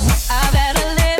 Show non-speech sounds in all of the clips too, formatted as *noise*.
I've had a little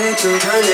You turn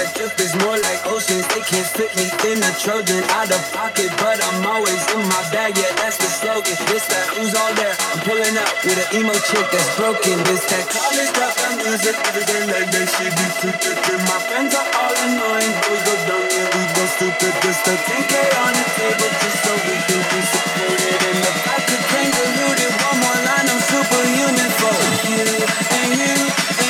that drip is more like oceans. They can't fit me in a Trojan out of pocket, but I'm always in my bag. Yeah, that's the slogan. This that who's all there? I'm pulling up with an emo chick that's broken. This that college drop and music every day like that should be too thick. My friends are all annoying. We go dumb and we go stupid. This the 10K on the table just so we can be supported. And if I could kangaroo it one more line, I'm superhuman for you and you and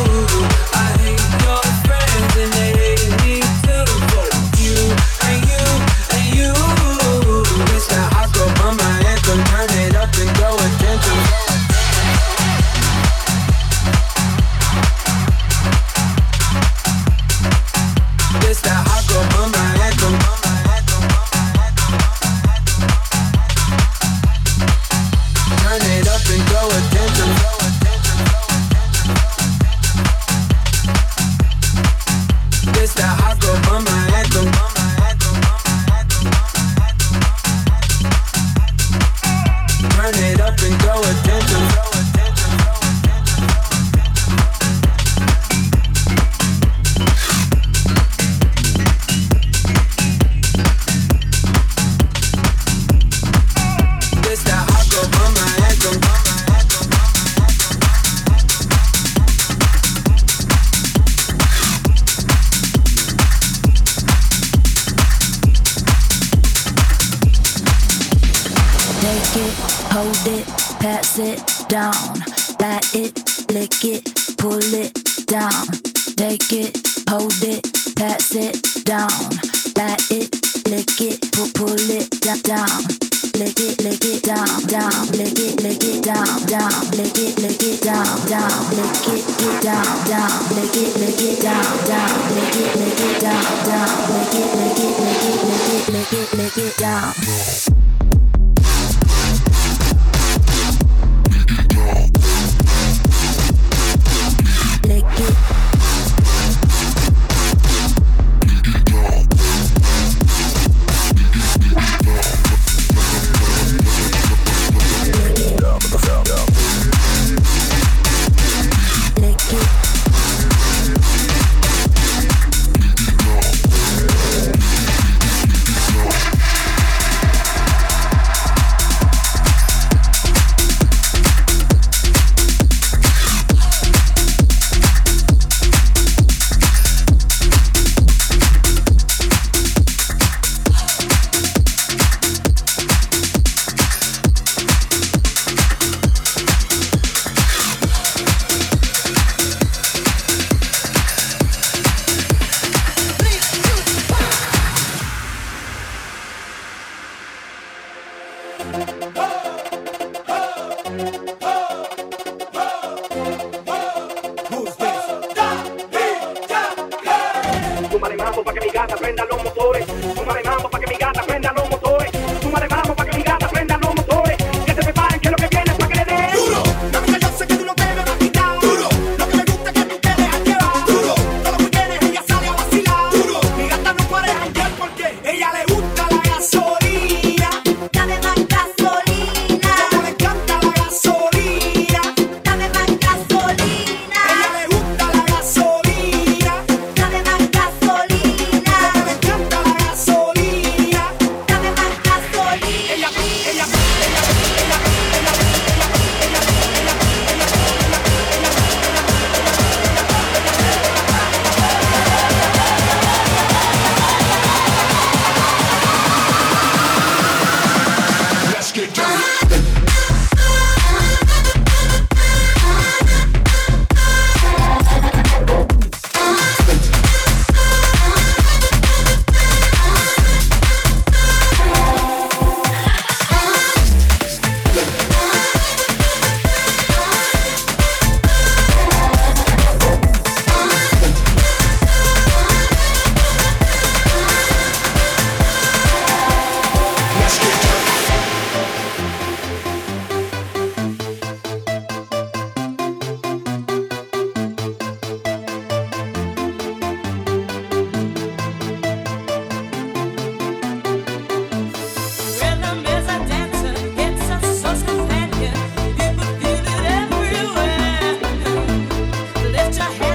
a.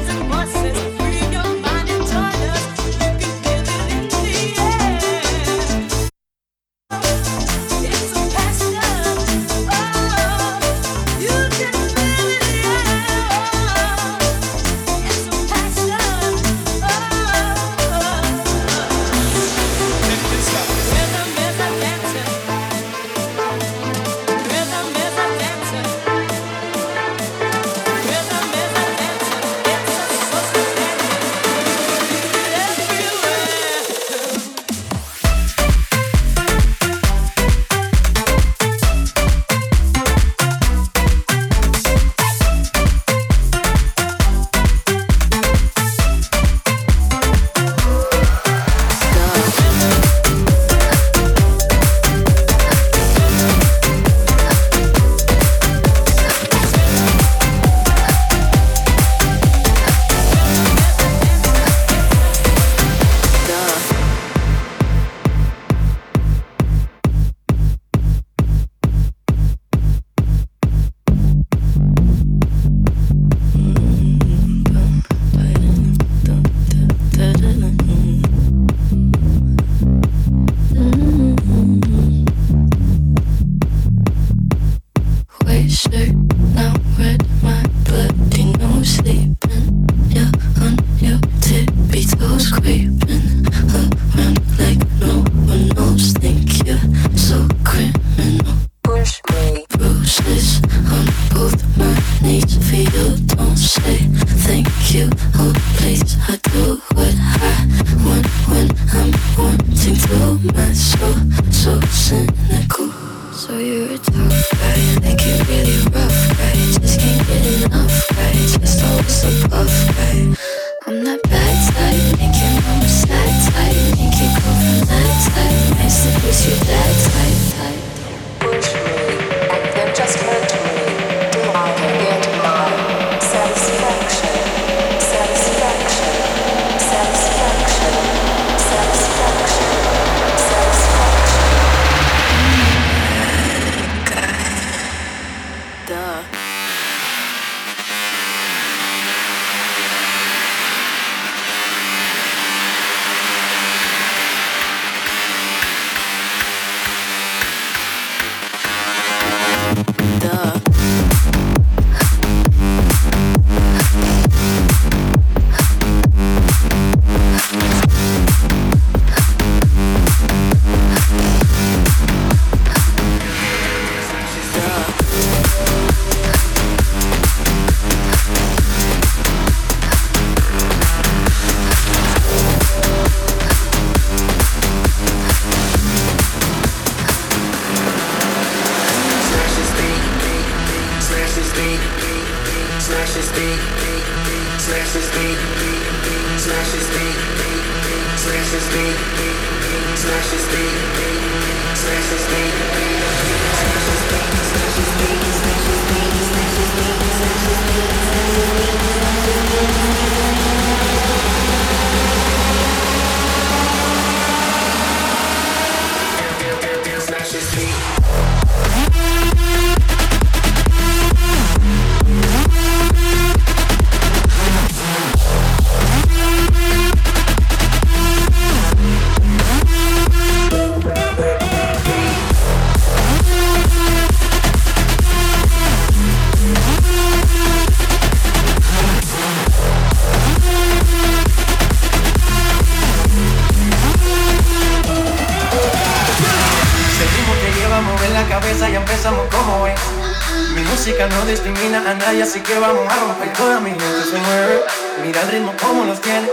Así que vamos a romper toda mi gente se mueve. Mira el ritmo como los tiene.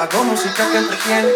Hago música que entretiene.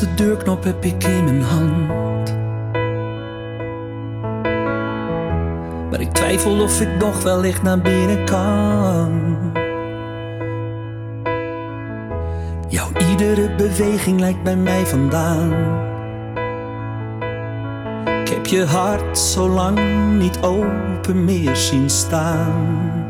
De deurknop heb ik in mijn hand. Maar ik twijfel of ik nog wellicht naar binnen kan. Jouw iedere beweging lijkt bij mij vandaan. Ik heb je hart zo lang niet open meer zien staan.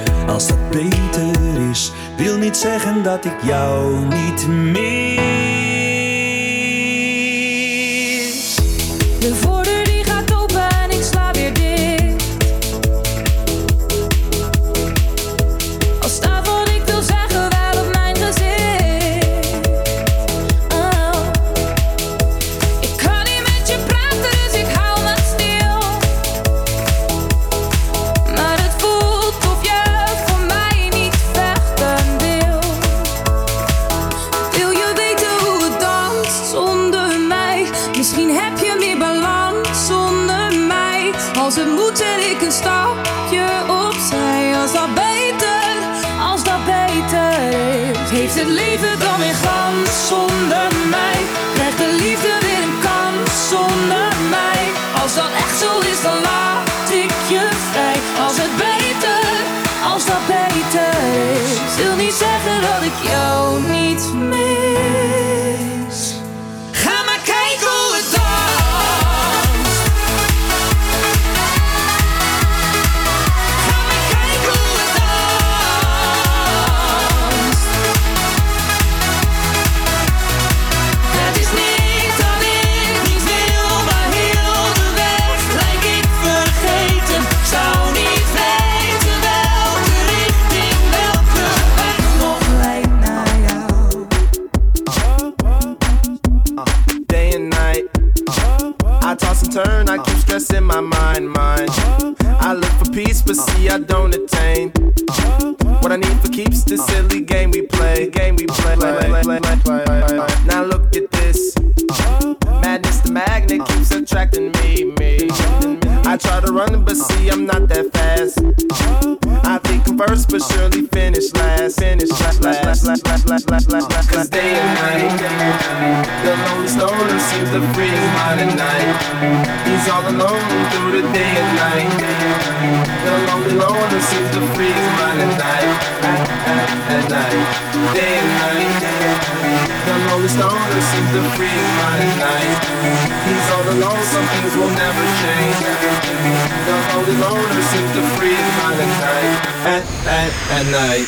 als het beter is, wil niet zeggen dat ik jou niet mis. Het leven dan weer glans zonder mij? Krijgt de liefde weer een kans zonder mij? Als dat echt zo is, dan laat ik je vrij. Als het beter, als dat beter is. Wil niet zeggen dat ik jou niet mis. this is the free mind night. These are the lonesome things will never change. The holy loners is the free mind night. At, at, at night.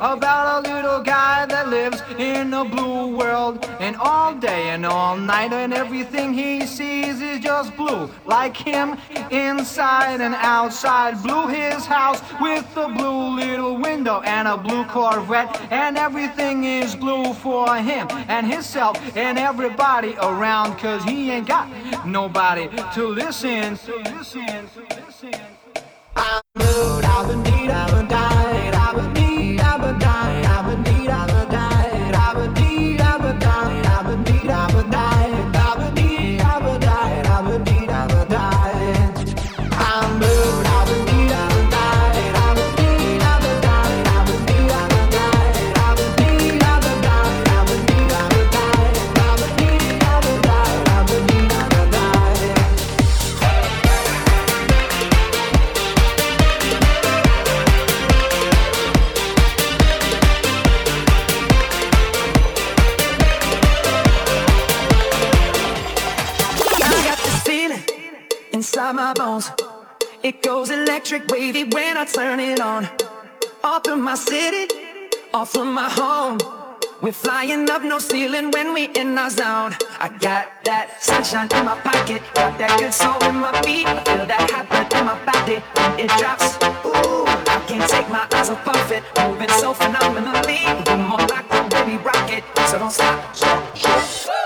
About a little guy that lives in a blue world. And all day and all night, and everything he sees is just blue. Like him, inside and outside. Blue his house with a blue little window and a blue Corvette. And everything is blue for him and himself and everybody around. Cause he ain't got nobody to listen, to listen, to listen. It goes electric wavy when I turn it on. All through my city, all through my home. We're flying up no ceiling when we in our zone. I got that sunshine in my pocket, got that good soul in my feet. I feel that hot blood in my body when it drops. Ooh, I can't take my eyes off of it, moving so phenomenally. You're more like a baby rocket, so don't stop.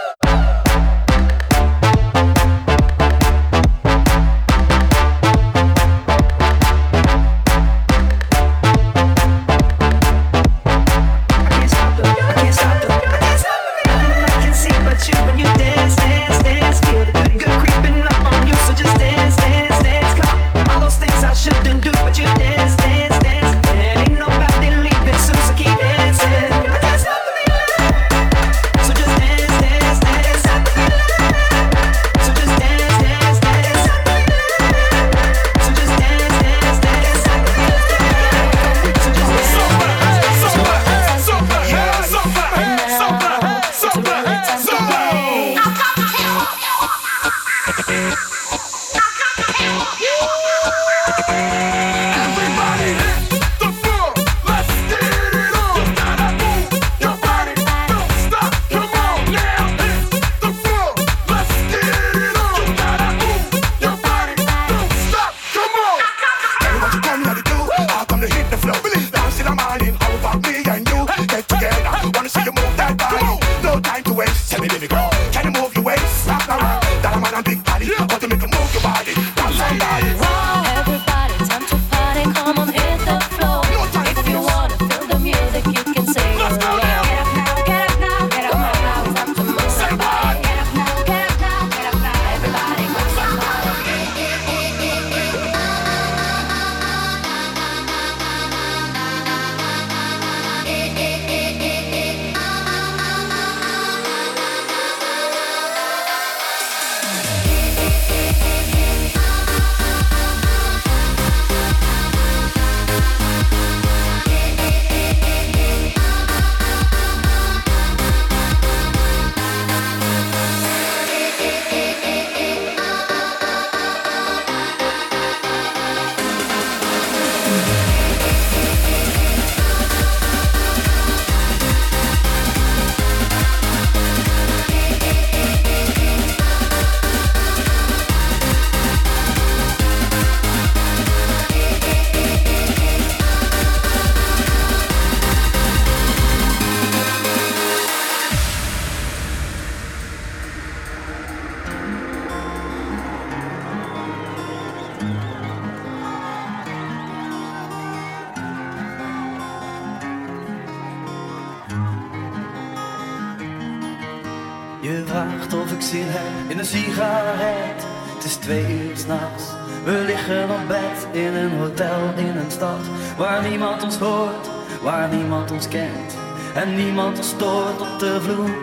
Of ik zin heb in een sigaret. Het is twee uur s'nachts. We liggen op bed in een hotel in een stad waar niemand ons hoort, waar niemand ons kent en niemand ons stoort op de vloer.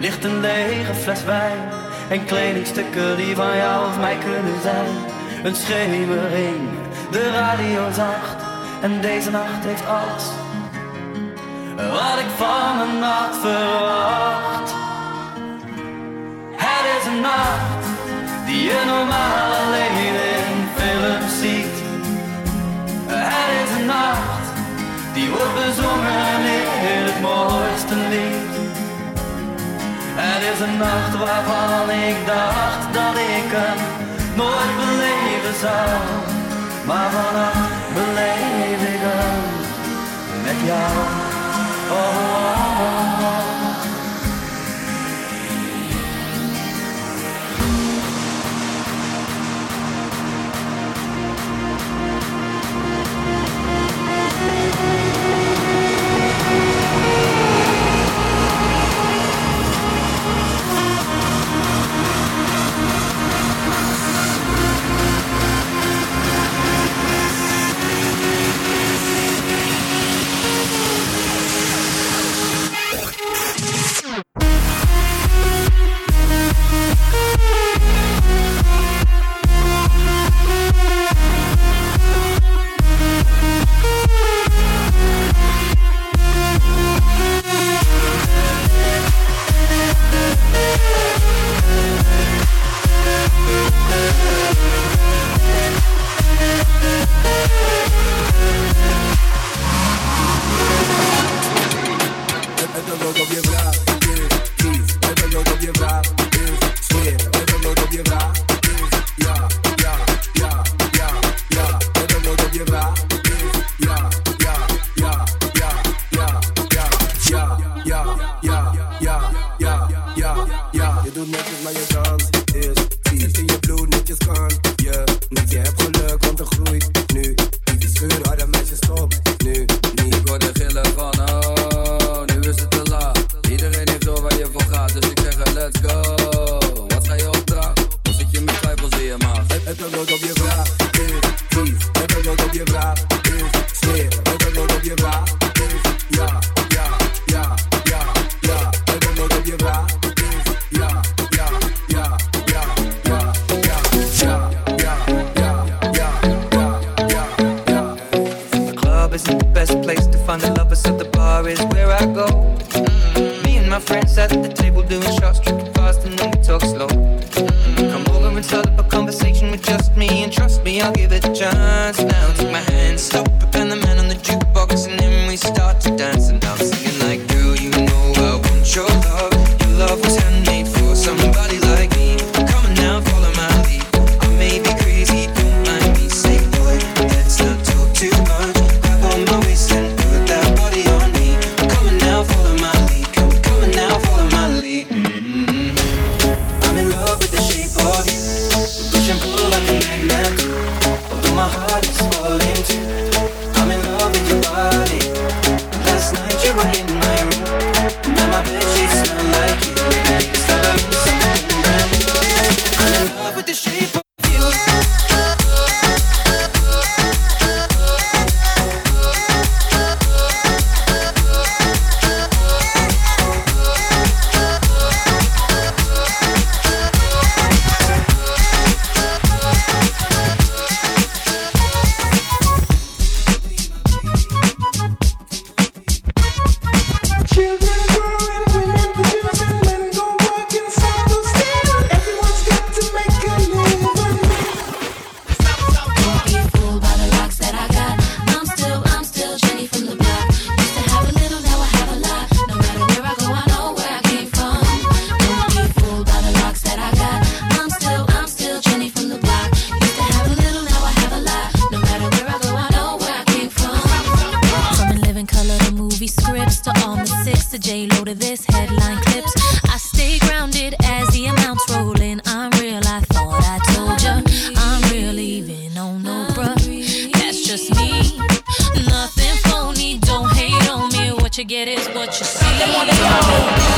Ligt een lege fles wijn en kledingstukken die van jou of mij kunnen zijn. Een schemering, de radio zacht en deze nacht heeft alles wat ik van een nacht verwacht is een nacht die je normaal alleen in film ziet. Het is een nacht die wordt bezongen in het mooiste lied. Het is een nacht waarvan ik dacht dat ik hem nooit beleven zou. Maar vanaf beleef ik hem met jou. Oh, oh, oh, you get is what you see.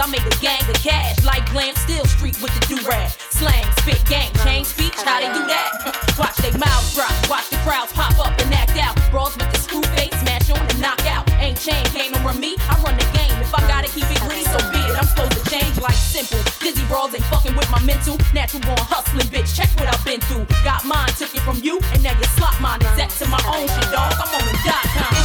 I made a gang of cash. Like glam, still street with the do rag. Slang, spit, gang, change speech. How they do that? *laughs* watch they mouths drop, watch the crowds pop up and act out. Brawls with the screw face, smash on and knock out. Ain't chain, game over me. I run the game. If I gotta keep it green, so be it. I'm supposed to change like simple. Dizzy brawls ain't fucking with my mental. Natural born hustling, bitch. Check what I've been through. Got mine, took it from you, and now you slot mine. Exact to my own shit, dog. I'm on the dot com.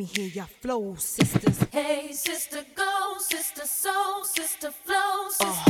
me hear your flow, sisters. Hey, sister, go, sister, soul, sister, flow, uh. sister. Uh.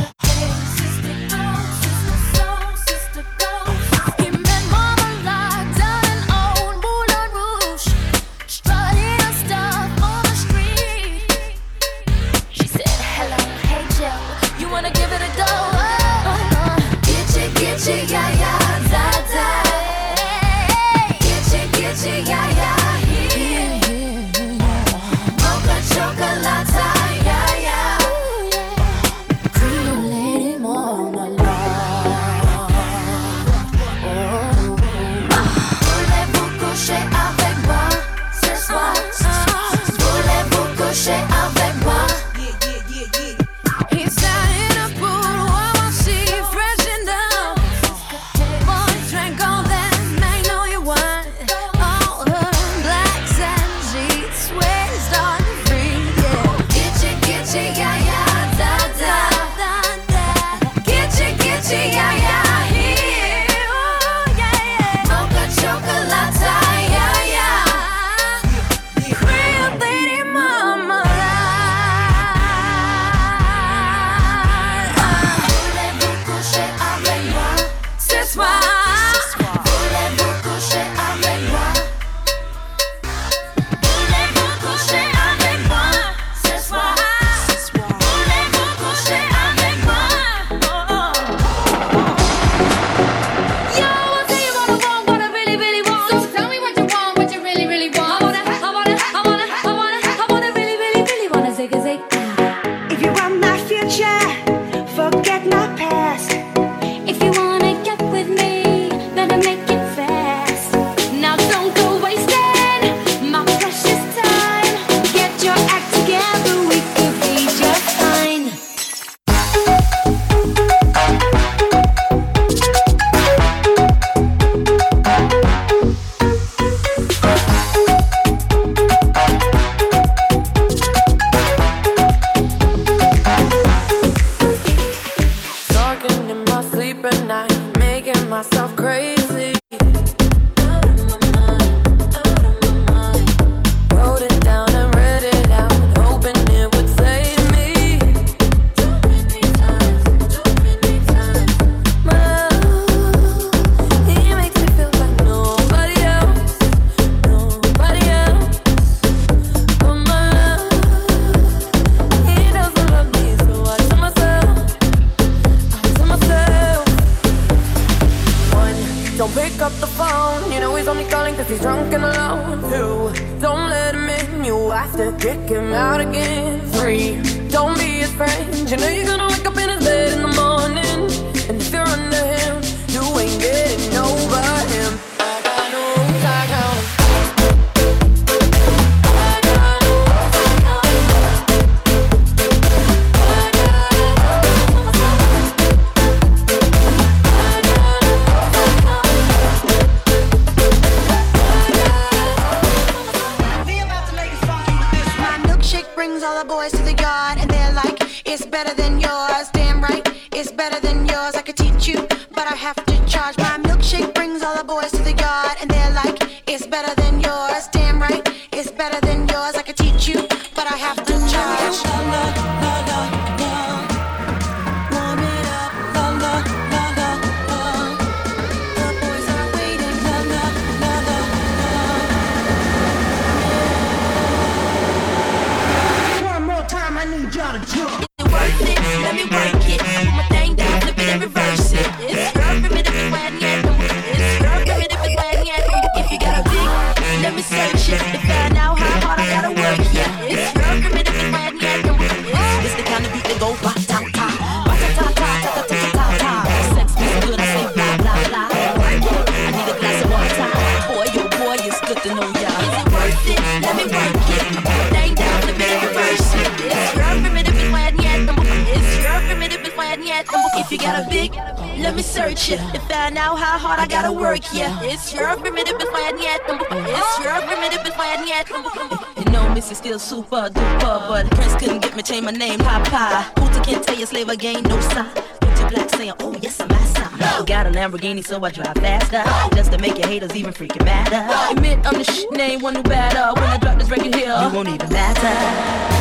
say my name, Papa. Puta can't tell you slave again, no sign. Picture black saying, oh yes, I'm outside. No. Got a Lamborghini, so I drive faster. No. Just to make your haters even freaking madder. No. Admit I'm the shit name, one who badder. When I drop this record here, you won't even matter.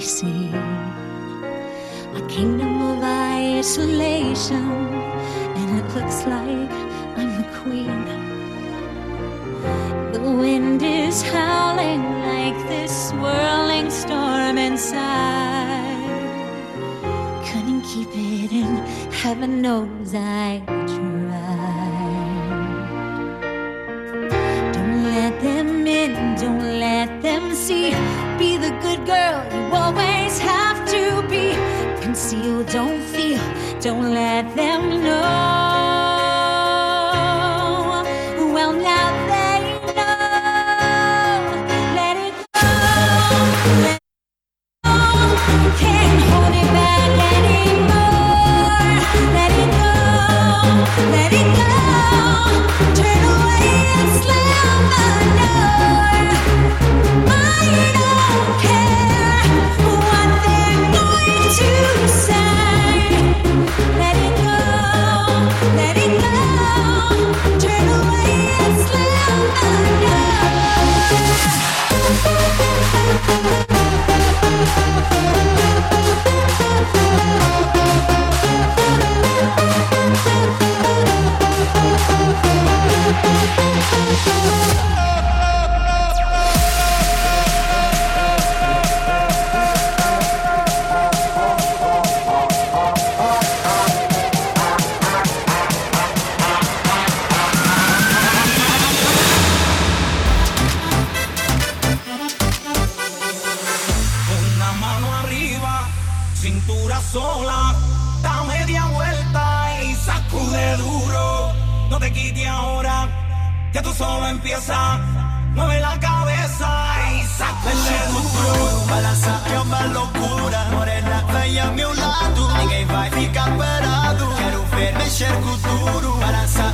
we see. A kingdom of isolation, and it looks like I'm the queen. The wind is howling like this swirling storm inside. Couldn't keep it in, heaven knows I. Don't let them know. Futuro para sair.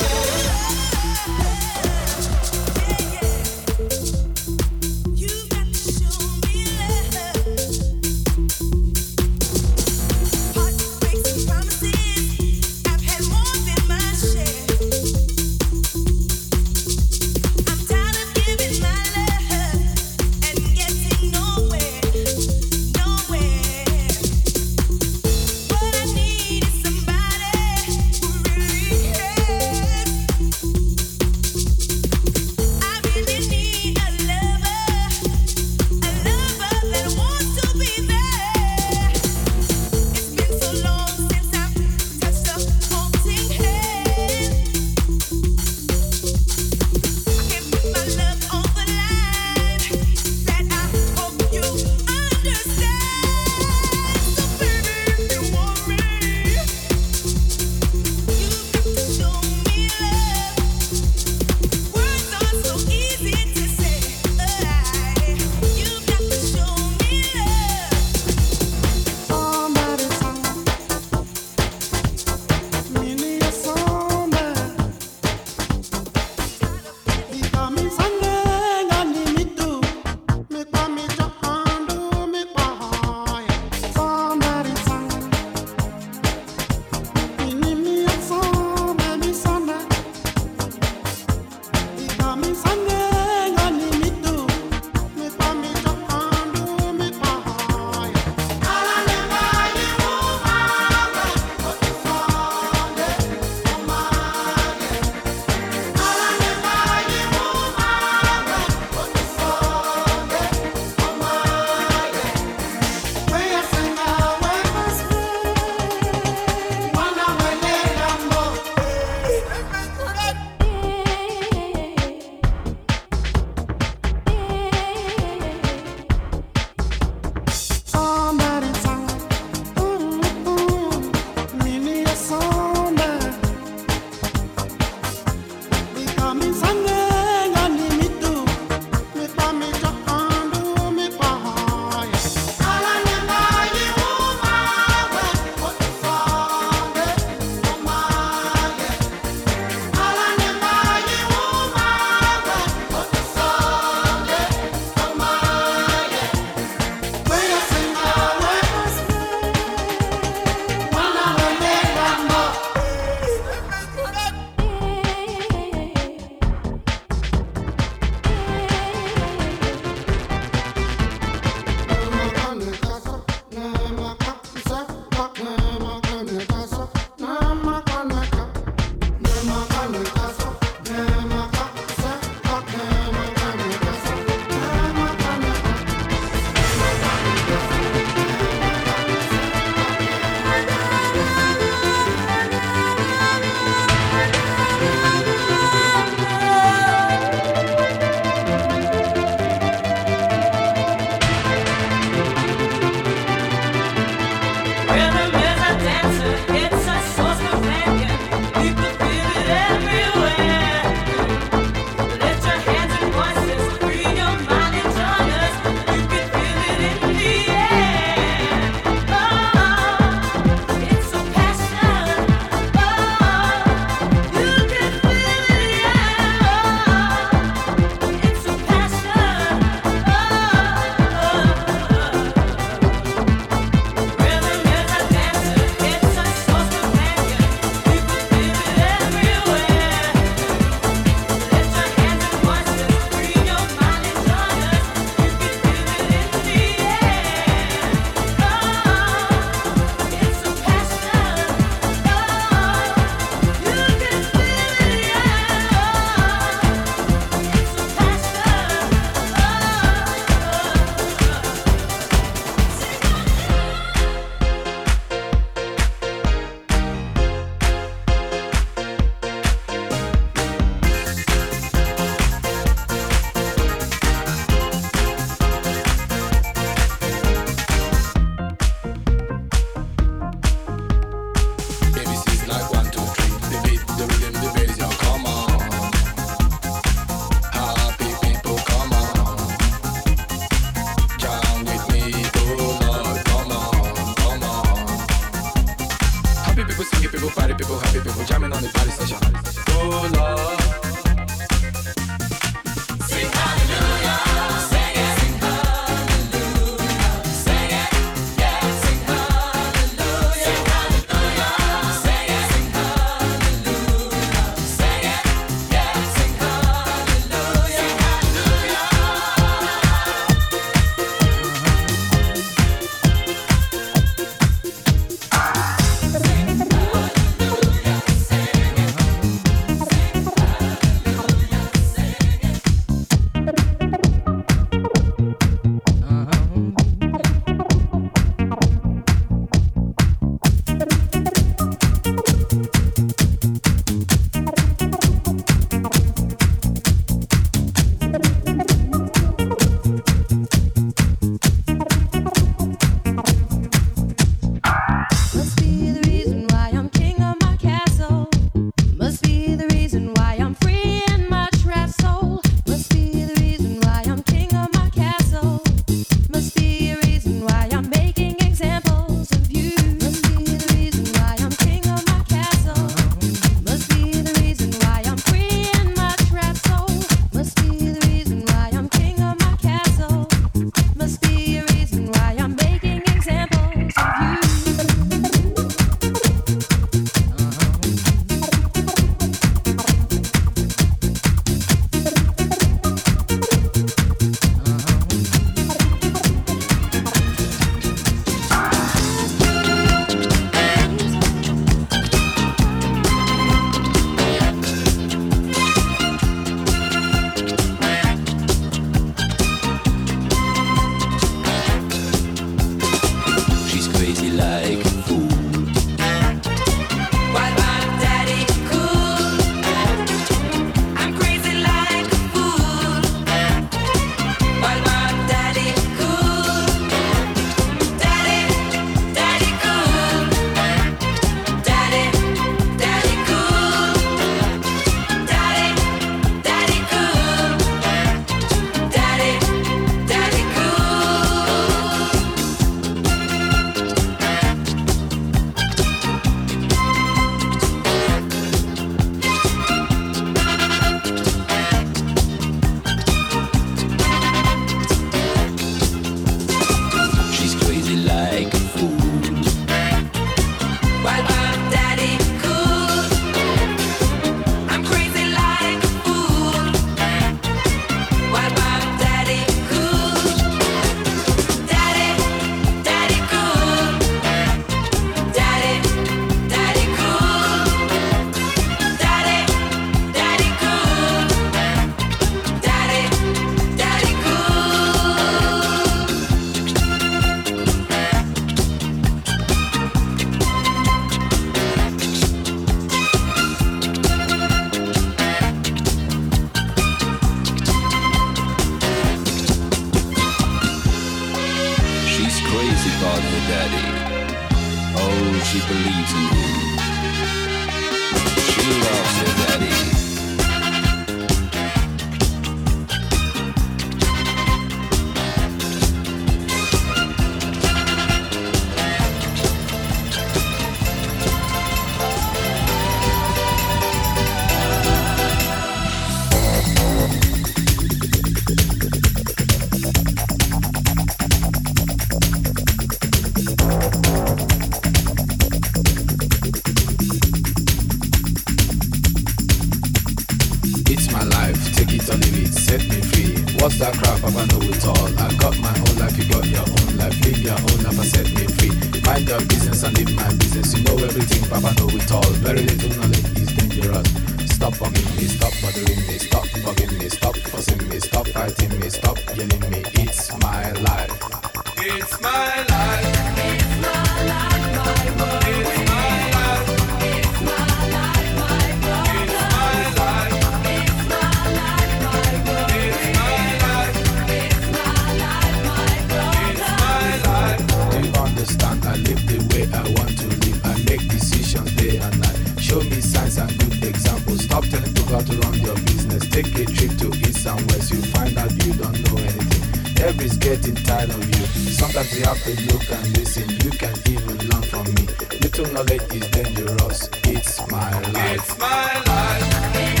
West. You don't know anything. is getting tired of you. Sometimes you have to look and listen. You can even learn from me. Little knowledge is dangerous. It's my life. It's my life.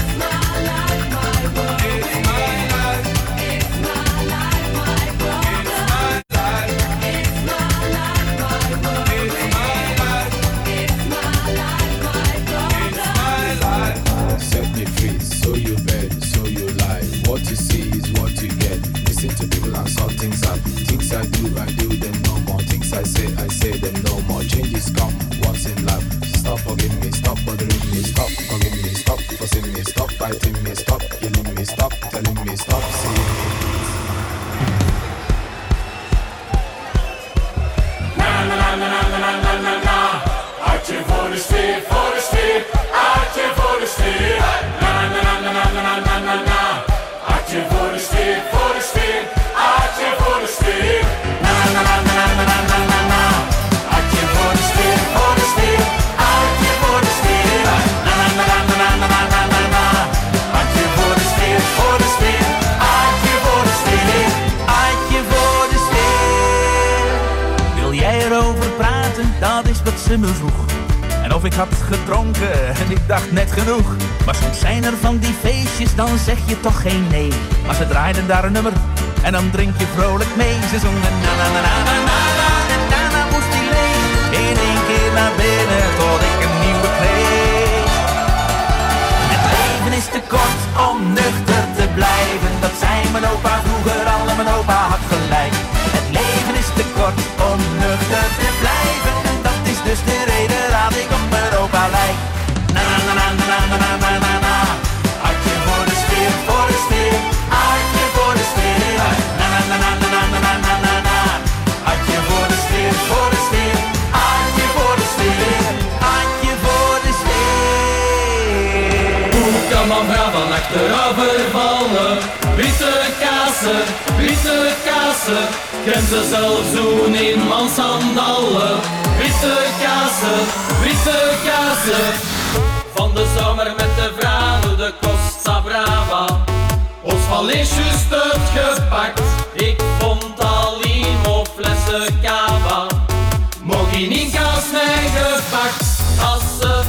Had gedronken en ik dacht net genoeg. Maar soms zijn er van die feestjes, dan zeg je toch geen nee. Maar ze draaiden daar een nummer en dan drink je vrolijk mee. Ze zongen na na na na na na na en daarna moest hij leeg. In één keer naar binnen tot ik een nieuwe kreeg. Het leven is te kort om nuchter te blijven. Dat zei mijn opa vroeger al en mijn opa had gelijk. Het leven is te kort om nuchter te blijven. En dat is dus de reden dat ik op opa lijk. Na na na na na na na na na na. Hartje voor de stier, voor de stier. Hartje voor de stier. Na na na na na na na na na na. Hartje voor de stier, voor de stier. Hartje voor de stier. Handje voor de stier. Hoe kan man vrouw van achteraf vervallen? Witte kassen, witte kassen. Grenzen zelfs doen in mansandallen. Witte kassen, kazen. Van de zomer met de vrouwen, de Costa Brava. Ons van het gepakt. Ik vond al limo flessen Nicas mij gepakt Assen.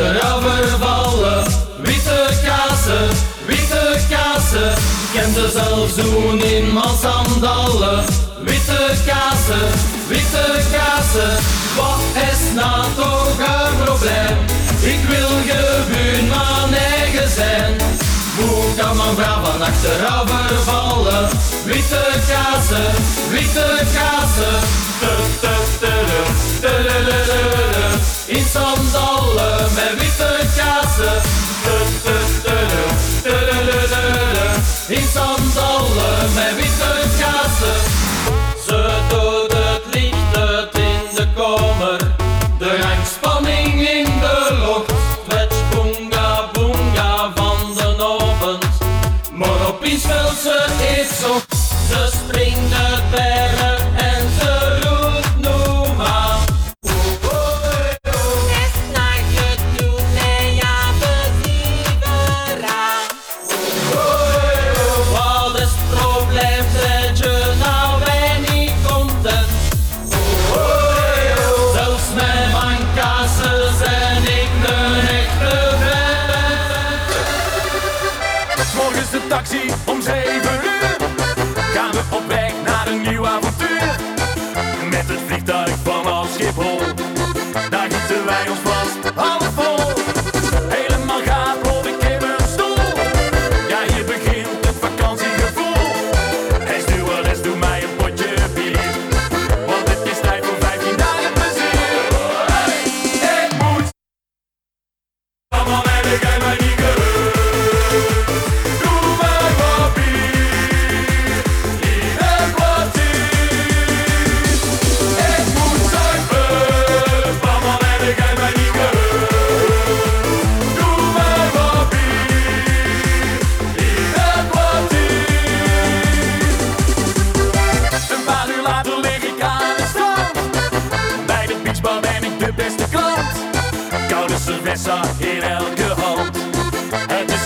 achterover. Witte kazen, witte kazen. Kent ze zelfs doen in mansandalen. Witte kazen, witte kazen. Wat is nou toch een probleem? Ik wil gewoon maar eigen zijn. Hoe kan mijn vrouw van achterover vallen? Witte kazen, witte kazen. Tut, vreme visă în ceasă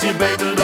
you, baby.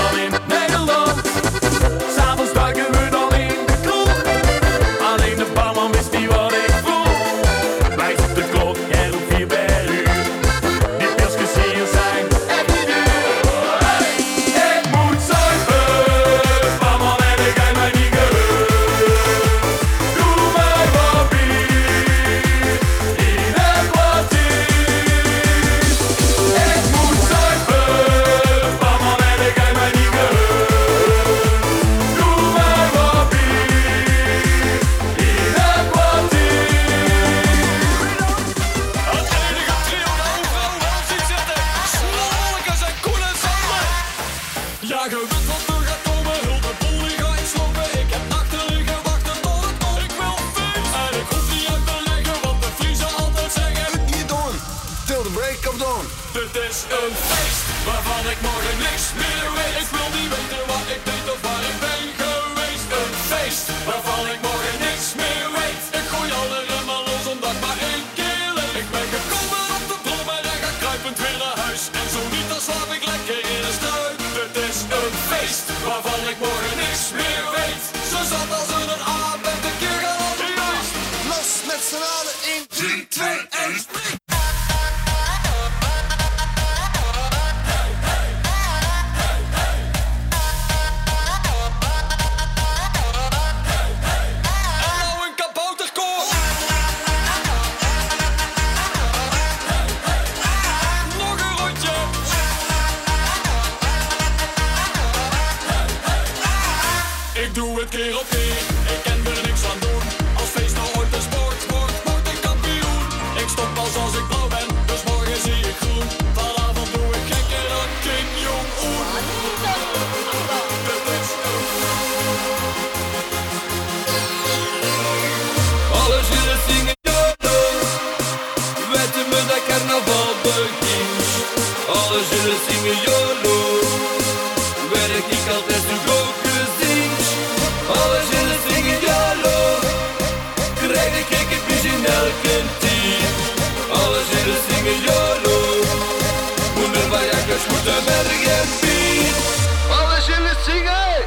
singeliyorum Bunevaya göç bu dömer gembi Alışını singel